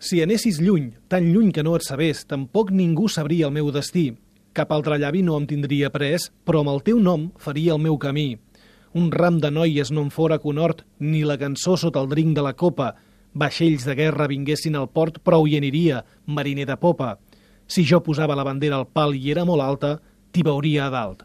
Si anessis lluny, tan lluny que no et sabés, tampoc ningú sabria el meu destí. Cap altre llavi no em tindria pres, però amb el teu nom faria el meu camí. Un ram de noies no em fora conhort, ni la cançó sota el drink de la copa. Vaixells de guerra vinguessin al port, prou hi aniria, mariner de popa. Si jo posava la bandera al pal i era molt alta, t'hi veuria a dalt.